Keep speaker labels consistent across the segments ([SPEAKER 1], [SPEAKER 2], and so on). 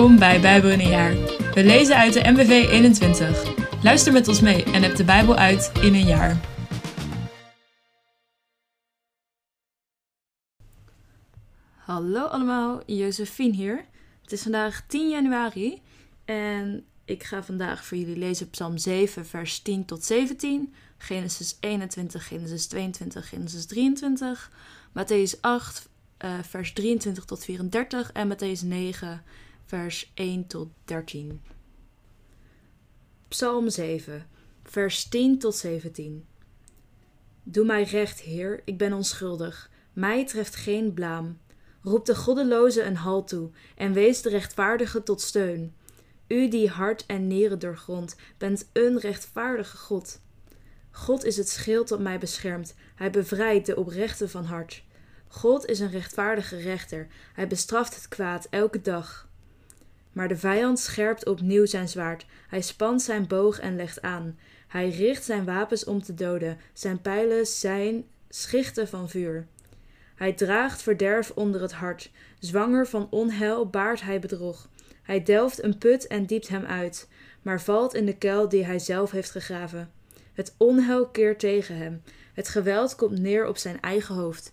[SPEAKER 1] Welkom bij Bijbel in een jaar. We lezen uit de MBV 21. Luister met ons mee en heb de Bijbel uit in een jaar. Hallo allemaal, Josephine hier. Het is vandaag 10 januari en ik ga vandaag voor jullie lezen Psalm 7, vers 10 tot 17, Genesis 21, Genesis 22, Genesis 23, Matthäus 8, uh, vers 23 tot 34 en Matthäus 9, vers 1 tot 13. Psalm 7, vers 10 tot 17. Doe mij recht, Heer, ik ben onschuldig. Mij treft geen blaam. Roep de goddeloze een halt toe en wees de rechtvaardige tot steun. U die hart en nieren doorgrondt, bent een rechtvaardige God. God is het schild dat mij beschermt. Hij bevrijdt de oprechte van hart. God is een rechtvaardige rechter. Hij bestraft het kwaad elke dag. Maar de vijand scherpt opnieuw zijn zwaard. Hij spant zijn boog en legt aan. Hij richt zijn wapens om te doden. Zijn pijlen zijn schichten van vuur. Hij draagt verderf onder het hart. Zwanger van onheil baart hij bedrog. Hij delft een put en diept hem uit, maar valt in de kuil die hij zelf heeft gegraven. Het onheil keert tegen hem. Het geweld komt neer op zijn eigen hoofd.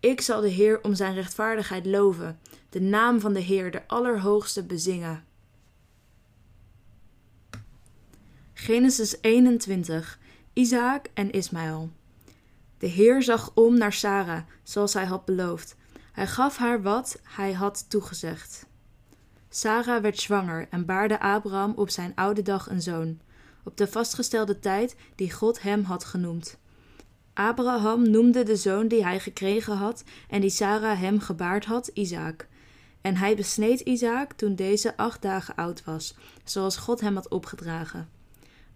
[SPEAKER 1] Ik zal de Heer om zijn rechtvaardigheid loven, de naam van de Heer, de Allerhoogste, bezingen. Genesis 21 Isaac en Ismaël. De Heer zag om naar Sara, zoals hij had beloofd. Hij gaf haar wat hij had toegezegd. Sara werd zwanger en baarde Abraham op zijn oude dag een zoon, op de vastgestelde tijd die God hem had genoemd. Abraham noemde de zoon die hij gekregen had en die Sara hem gebaard had, Isaac. En hij besneed Isaac toen deze acht dagen oud was, zoals God hem had opgedragen.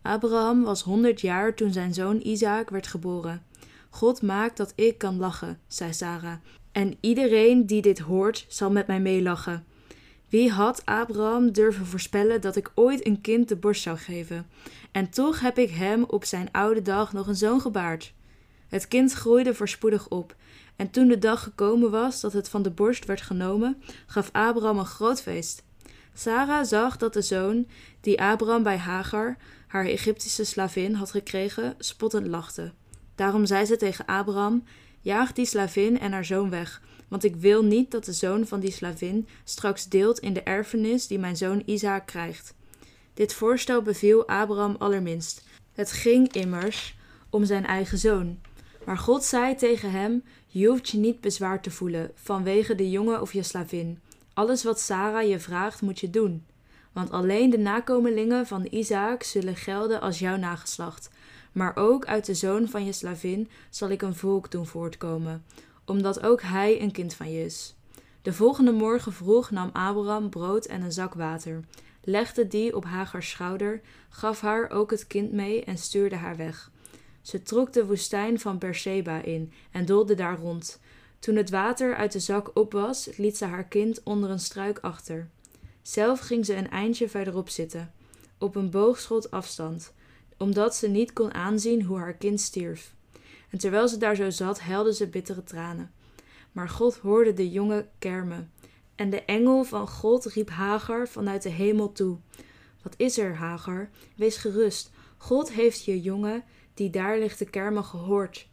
[SPEAKER 1] Abraham was honderd jaar toen zijn zoon Isaac werd geboren. God maakt dat ik kan lachen, zei Sarah, en iedereen die dit hoort zal met mij meelachen. Wie had Abraham durven voorspellen dat ik ooit een kind de borst zou geven? En toch heb ik hem op zijn oude dag nog een zoon gebaard. Het kind groeide voorspoedig op. En toen de dag gekomen was dat het van de borst werd genomen, gaf Abraham een groot feest. Sarah zag dat de zoon, die Abraham bij Hagar, haar Egyptische slavin, had gekregen, spottend lachte. Daarom zei ze tegen Abraham: Jaag die slavin en haar zoon weg, want ik wil niet dat de zoon van die slavin straks deelt in de erfenis die mijn zoon Isaac krijgt. Dit voorstel beviel Abraham allerminst. Het ging immers om zijn eigen zoon. Maar God zei tegen hem: Je hoeft je niet bezwaar te voelen vanwege de jongen of je slavin. Alles wat Sarah je vraagt, moet je doen. Want alleen de nakomelingen van Isaac zullen gelden als jouw nageslacht. Maar ook uit de zoon van je slavin zal ik een volk doen voortkomen, omdat ook hij een kind van je is. De volgende morgen vroeg nam Abraham brood en een zak water, legde die op Hagars schouder, gaf haar ook het kind mee en stuurde haar weg. Ze trok de woestijn van Berseba in en doolde daar rond. Toen het water uit de zak op was, liet ze haar kind onder een struik achter. Zelf ging ze een eindje verderop zitten, op een boogschot afstand, omdat ze niet kon aanzien hoe haar kind stierf. En terwijl ze daar zo zat, huilde ze bittere tranen. Maar God hoorde de jongen kermen. En de engel van God riep Hagar vanuit de hemel toe. Wat is er, Hagar? Wees gerust. God heeft je jongen die daar ligt te kermen gehoord.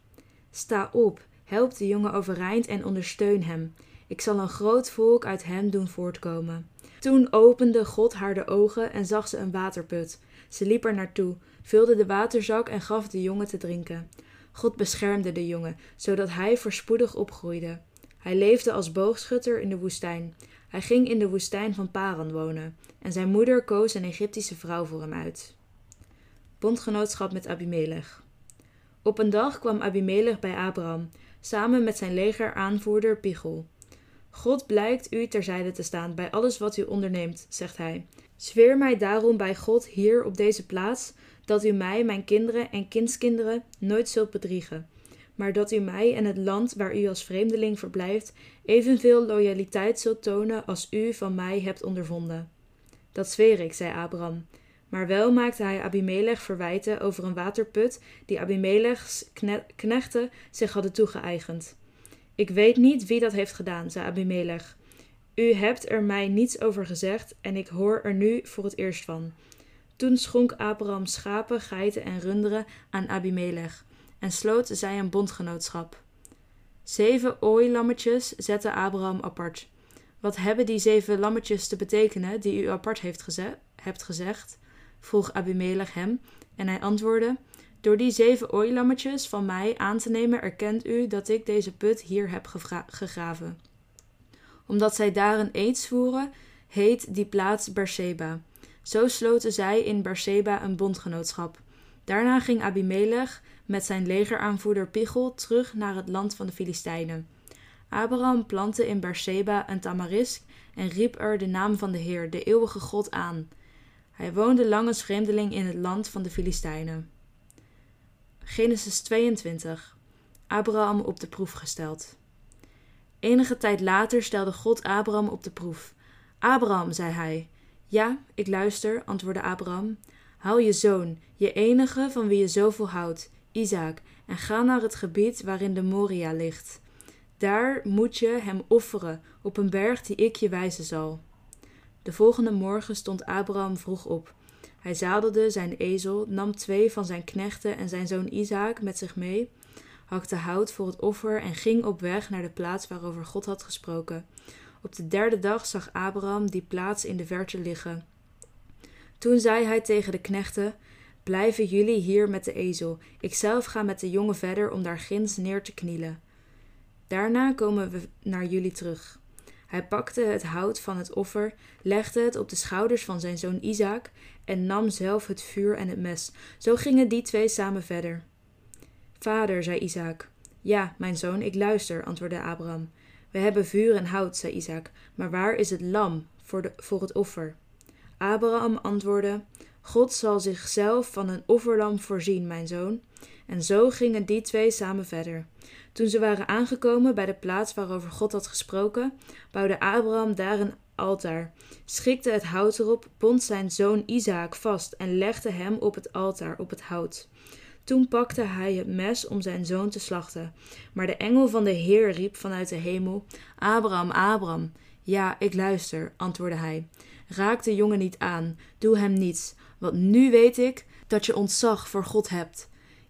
[SPEAKER 1] Sta op, help de jongen overeind en ondersteun hem. Ik zal een groot volk uit hem doen voortkomen. Toen opende God haar de ogen en zag ze een waterput. Ze liep er naartoe, vulde de waterzak en gaf de jongen te drinken. God beschermde de jongen, zodat hij voorspoedig opgroeide. Hij leefde als boogschutter in de woestijn. Hij ging in de woestijn van Paran wonen, en zijn moeder koos een Egyptische vrouw voor hem uit bondgenootschap met Abimelech. Op een dag kwam Abimelech bij Abraham, samen met zijn legeraanvoerder Pichol. God blijkt u terzijde te staan bij alles wat u onderneemt, zegt hij. Zweer mij daarom bij God hier op deze plaats dat u mij, mijn kinderen en kindskinderen nooit zult bedriegen, maar dat u mij en het land waar u als vreemdeling verblijft evenveel loyaliteit zult tonen als u van mij hebt ondervonden. Dat zweer ik, zei Abraham. Maar wel maakte hij Abimelech verwijten over een waterput die Abimelechs knechten zich hadden toegeëigend. Ik weet niet wie dat heeft gedaan, zei Abimelech. U hebt er mij niets over gezegd en ik hoor er nu voor het eerst van. Toen schonk Abraham schapen, geiten en runderen aan Abimelech en sloot zij een bondgenootschap. Zeven ooilammetjes zette Abraham apart. Wat hebben die zeven lammetjes te betekenen die u apart heeft geze hebt gezegd? Vroeg Abimelech hem, en hij antwoordde: Door die zeven ooilammetjes van mij aan te nemen, erkent u dat ik deze put hier heb gegraven. Omdat zij daar een eed zwoeren, heet die plaats Beersheba. Zo sloten zij in Beersheba een bondgenootschap. Daarna ging Abimelech met zijn legeraanvoerder Pichel terug naar het land van de Filistijnen. Abraham plantte in Beersheba een tamarisk en riep er de naam van de Heer, de eeuwige God, aan. Hij woonde lang als vreemdeling in het land van de Filistijnen. Genesis 22. Abraham op de proef gesteld. Enige tijd later stelde God Abraham op de proef. Abraham, zei hij. Ja, ik luister, antwoordde Abraham. Haal je zoon, je enige van wie je zoveel houdt, Isaac, en ga naar het gebied waarin de Moria ligt. Daar moet je hem offeren op een berg die ik je wijzen zal. De volgende morgen stond Abraham vroeg op. Hij zadelde zijn ezel, nam twee van zijn knechten en zijn zoon Isaac met zich mee, hakte hout voor het offer en ging op weg naar de plaats waarover God had gesproken. Op de derde dag zag Abraham die plaats in de verte liggen. Toen zei hij tegen de knechten: Blijven jullie hier met de ezel. Ikzelf ga met de jongen verder om daar ginds neer te knielen. Daarna komen we naar jullie terug. Hij pakte het hout van het offer, legde het op de schouders van zijn zoon Isaac en nam zelf het vuur en het mes. Zo gingen die twee samen verder. Vader, zei Isaac. Ja, mijn zoon, ik luister, antwoordde Abraham. We hebben vuur en hout, zei Isaac, maar waar is het lam voor, de, voor het offer? Abraham antwoordde: God zal zichzelf van een offerlam voorzien, mijn zoon. En zo gingen die twee samen verder. Toen ze waren aangekomen bij de plaats waarover God had gesproken, bouwde Abraham daar een altaar, schikte het hout erop, bond zijn zoon Isaac vast en legde hem op het altaar op het hout. Toen pakte hij het mes om zijn zoon te slachten. Maar de engel van de Heer riep vanuit de hemel: Abraham, Abraham. Ja, ik luister, antwoordde hij. Raak de jongen niet aan, doe hem niets, want nu weet ik dat je ontzag voor God hebt.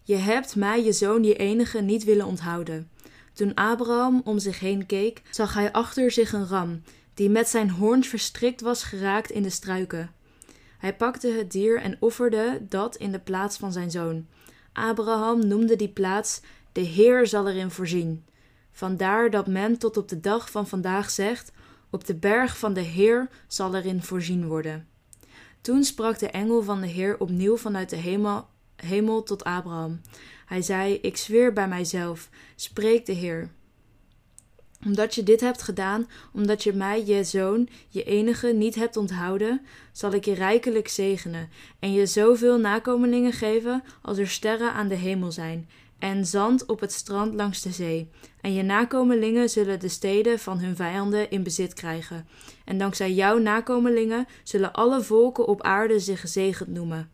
[SPEAKER 1] Je hebt mij, je zoon, je enige, niet willen onthouden. Toen Abraham om zich heen keek, zag hij achter zich een ram, die met zijn hoorns verstrikt was geraakt in de struiken. Hij pakte het dier en offerde dat in de plaats van zijn zoon. Abraham noemde die plaats: De Heer zal erin voorzien. Vandaar dat men tot op de dag van vandaag zegt: Op de berg van de Heer zal erin voorzien worden. Toen sprak de engel van de Heer opnieuw vanuit de hemel, hemel tot Abraham. Hij zei: Ik zweer bij mijzelf, spreek de Heer. Omdat je dit hebt gedaan, omdat je mij, je zoon, je enige, niet hebt onthouden, zal ik je rijkelijk zegenen en je zoveel nakomelingen geven als er sterren aan de hemel zijn en zand op het strand langs de zee. En je nakomelingen zullen de steden van hun vijanden in bezit krijgen. En dankzij jouw nakomelingen zullen alle volken op aarde zich gezegend noemen.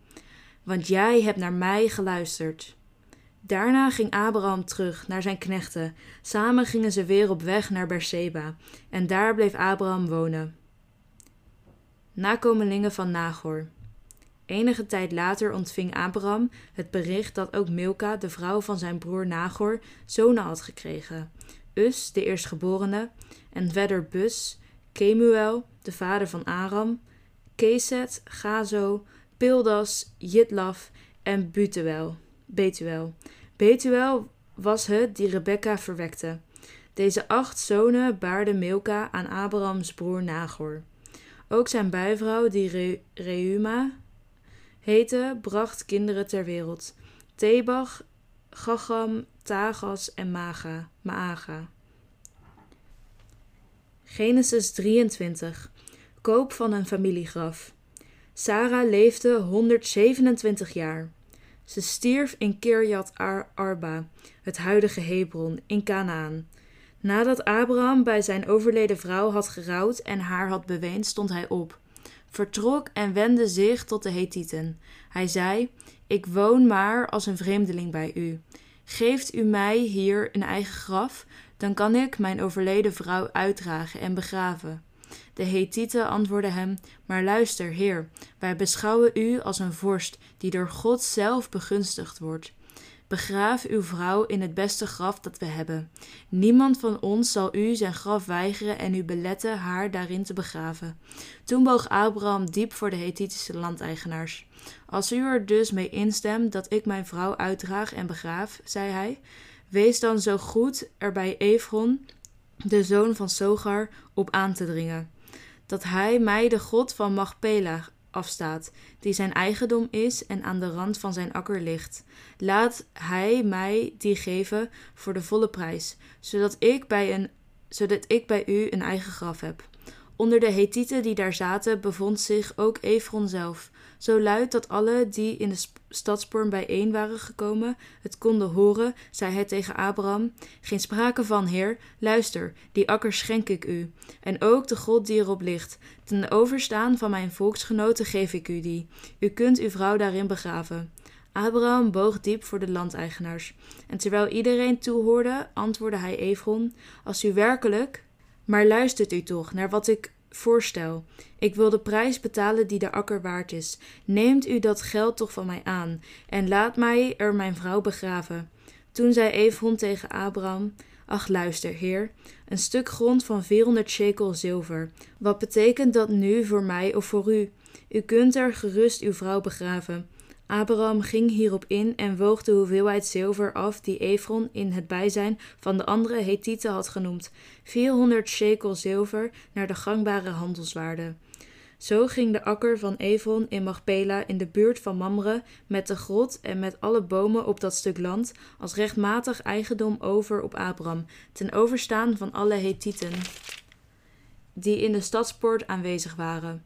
[SPEAKER 1] Want jij hebt naar mij geluisterd. Daarna ging Abraham terug naar zijn knechten. Samen gingen ze weer op weg naar Beersheba. En daar bleef Abraham wonen. Nakomelingen van Nagor. Enige tijd later ontving Abraham het bericht dat ook Milka, de vrouw van zijn broer Nagor, zonen had gekregen. Us, de eerstgeborene, en verder Bus, Kemuel, de vader van Aram, Keset, Gazo, Pildas, Jitlaf en Butuel, Betuel. Betuel was het die Rebekka verwekte. Deze acht zonen baarde Milka aan Abrahams broer Nagor. Ook zijn bijvrouw, die Re Reuma heette, bracht kinderen ter wereld. Tebach, Gacham, Tagas en Maga, Maaga. Genesis 23. Koop van een familiegraf. Sarah leefde 127 jaar. Ze stierf in Kirjat Arba, het huidige Hebron, in Canaan. Nadat Abraham bij zijn overleden vrouw had gerouwd en haar had beweend, stond hij op, vertrok en wendde zich tot de Hethieten. Hij zei: Ik woon maar als een vreemdeling bij u. Geeft u mij hier een eigen graf, dan kan ik mijn overleden vrouw uitdragen en begraven. De Hethieten antwoordden hem: Maar luister, Heer, wij beschouwen u als een vorst die door God zelf begunstigd wordt. Begraaf uw vrouw in het beste graf dat we hebben. Niemand van ons zal u zijn graf weigeren en u beletten haar daarin te begraven. Toen boog Abraham diep voor de Hethitische landeigenaars. Als u er dus mee instemt dat ik mijn vrouw uitdraag en begraaf, zei hij, wees dan zo goed er bij Efron, de zoon van Sogar, op aan te dringen, dat hij mij de god van Machpela afstaat, die zijn eigendom is en aan de rand van zijn akker ligt. Laat hij mij die geven voor de volle prijs, zodat ik bij, een, zodat ik bij u een eigen graf heb. Onder de Hethieten die daar zaten bevond zich ook Efron zelf, zo luid dat alle die in de stadspoorn bijeen waren gekomen het konden horen, zei hij tegen Abraham: Geen sprake van, heer, luister, die akker schenk ik u, en ook de God die erop ligt. Ten overstaan van mijn volksgenoten geef ik u die. U kunt uw vrouw daarin begraven. Abraham boog diep voor de landeigenaars. En terwijl iedereen toehoorde, antwoordde hij Efron: Als u werkelijk. Maar luistert u toch naar wat ik voorstel. Ik wil de prijs betalen die de akker waard is. Neemt u dat geld toch van mij aan en laat mij er mijn vrouw begraven. Toen zei Efron tegen Abraham: Ach, luister, heer, een stuk grond van 400 shekel zilver. Wat betekent dat nu voor mij of voor u? U kunt er gerust uw vrouw begraven. Abraham ging hierop in en woog de hoeveelheid zilver af die Efron in het bijzijn van de andere Hethieten had genoemd, 400 shekel zilver naar de gangbare handelswaarde. Zo ging de akker van Efron in Machpela in de buurt van Mamre met de grot en met alle bomen op dat stuk land als rechtmatig eigendom over op Abraham, ten overstaan van alle Hethieten die in de stadspoort aanwezig waren.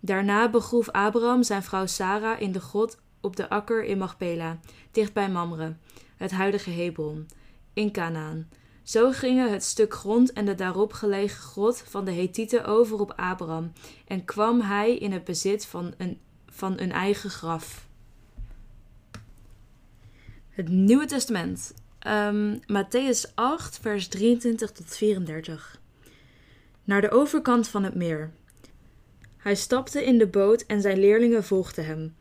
[SPEAKER 1] Daarna begroef Abraham zijn vrouw Sara in de grot op de akker in Machpela, dicht bij Mamre, het huidige Hebron, in Canaan. Zo gingen het stuk grond en de daarop gelegen grot van de Hethieten over op Abraham, en kwam hij in het bezit van een, van een eigen graf. Het Nieuwe Testament, um, Matthäus 8, vers 23 tot 34. Naar de overkant van het meer. Hij stapte in de boot en zijn leerlingen volgden hem.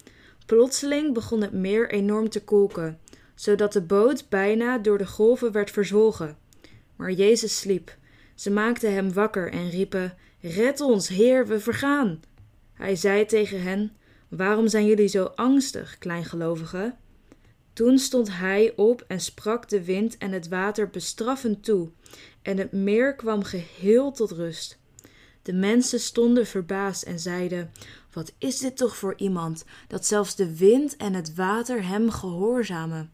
[SPEAKER 1] Plotseling begon het meer enorm te kolken, zodat de boot bijna door de golven werd verzwolgen. Maar Jezus sliep. Ze maakten hem wakker en riepen: Red ons, Heer, we vergaan. Hij zei tegen hen: Waarom zijn jullie zo angstig, kleingelovigen? Toen stond hij op en sprak de wind en het water bestraffend toe, en het meer kwam geheel tot rust. De mensen stonden verbaasd en zeiden: Wat is dit toch voor iemand, dat zelfs de wind en het water hem gehoorzamen?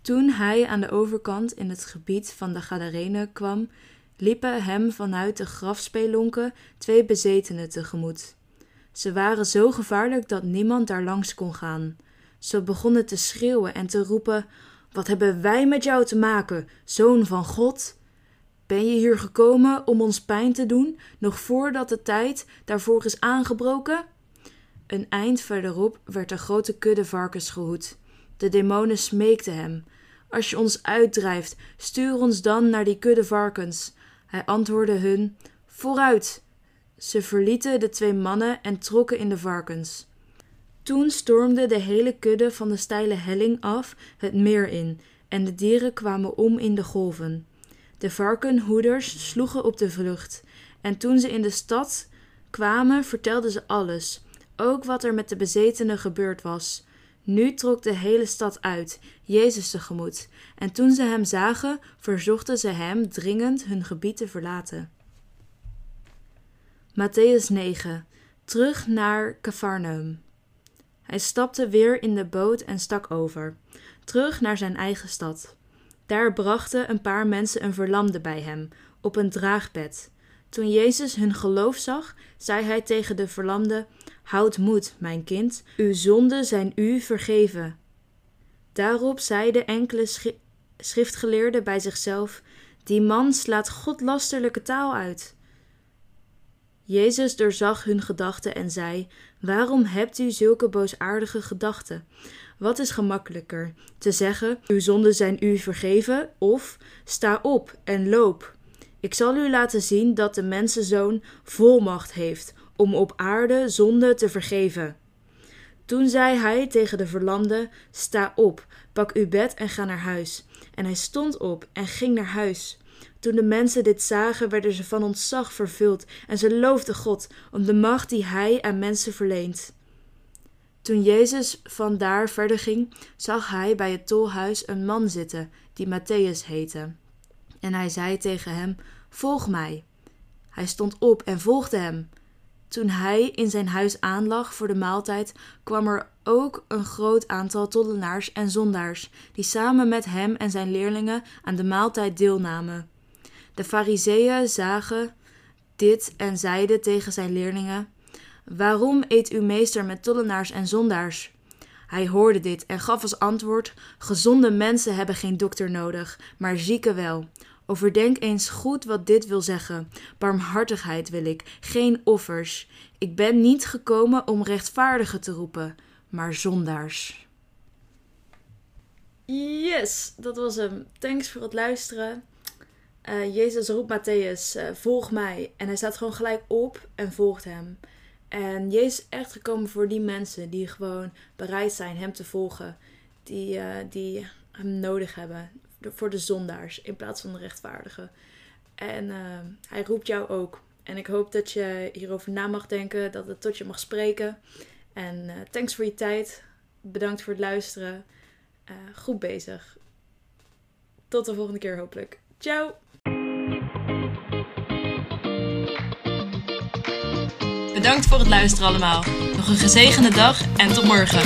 [SPEAKER 1] Toen hij aan de overkant in het gebied van de Gadarenen kwam, liepen hem vanuit de grafspelonken twee bezetenen tegemoet. Ze waren zo gevaarlijk dat niemand daar langs kon gaan. Ze begonnen te schreeuwen en te roepen: Wat hebben wij met jou te maken, zoon van God? Ben je hier gekomen om ons pijn te doen, nog voordat de tijd daarvoor is aangebroken? Een eind verderop werd een grote kudde varkens gehoed. De demonen smeekten hem: Als je ons uitdrijft, stuur ons dan naar die kudde varkens. Hij antwoordde hun: Vooruit! Ze verlieten de twee mannen en trokken in de varkens. Toen stormde de hele kudde van de steile helling af het meer in, en de dieren kwamen om in de golven. De varkenhoeders sloegen op de vlucht, en toen ze in de stad kwamen, vertelden ze alles, ook wat er met de bezetenen gebeurd was. Nu trok de hele stad uit, Jezus tegemoet, en toen ze hem zagen, verzochten ze hem dringend hun gebied te verlaten. Matthäus 9. Terug naar Cafarnaum. Hij stapte weer in de boot en stak over, terug naar zijn eigen stad. Daar brachten een paar mensen een verlamde bij hem, op een draagbed. Toen Jezus hun geloof zag, zei hij tegen de verlamde: Houd moed, mijn kind, uw zonden zijn u vergeven. Daarop zeiden enkele schriftgeleerden bij zichzelf: Die man slaat godlasterlijke taal uit. Jezus doorzag hun gedachten en zei: Waarom hebt u zulke boosaardige gedachten? Wat is gemakkelijker, te zeggen: Uw zonden zijn u vergeven, of sta op en loop? Ik zal u laten zien dat de mensenzoon volmacht heeft om op aarde zonde te vergeven. Toen zei hij tegen de verlamde: Sta op, pak uw bed en ga naar huis. En hij stond op en ging naar huis. Toen de mensen dit zagen, werden ze van ontzag vervuld en ze loofden God om de macht die hij aan mensen verleent. Toen Jezus vandaar verder ging, zag hij bij het tolhuis een man zitten die Matthäus heette. En hij zei tegen hem: Volg mij. Hij stond op en volgde hem. Toen hij in zijn huis aanlag voor de maaltijd, kwam er ook een groot aantal tollenaars en zondaars, die samen met hem en zijn leerlingen aan de maaltijd deelnamen. De fariseeën zagen dit en zeiden tegen zijn leerlingen: Waarom eet uw meester met tollenaars en zondaars? Hij hoorde dit en gaf als antwoord: Gezonde mensen hebben geen dokter nodig, maar zieken wel. Overdenk eens goed wat dit wil zeggen. Barmhartigheid wil ik, geen offers. Ik ben niet gekomen om rechtvaardigen te roepen, maar zondaars. Yes, dat was hem. Thanks voor het luisteren. Uh, Jezus roept Matthäus, uh, volg mij. En hij staat gewoon gelijk op en volgt hem. En Jezus is echt gekomen voor die mensen die gewoon bereid zijn hem te volgen. Die, uh, die hem nodig hebben voor de zondaars in plaats van de rechtvaardigen. En hij roept jou ook. En ik hoop dat je hierover na mag denken, dat het tot je mag spreken. En thanks voor je tijd. Bedankt voor het luisteren. goed bezig. Tot de volgende keer hopelijk. Ciao!
[SPEAKER 2] Bedankt voor het luisteren allemaal. Nog een gezegende dag en tot morgen.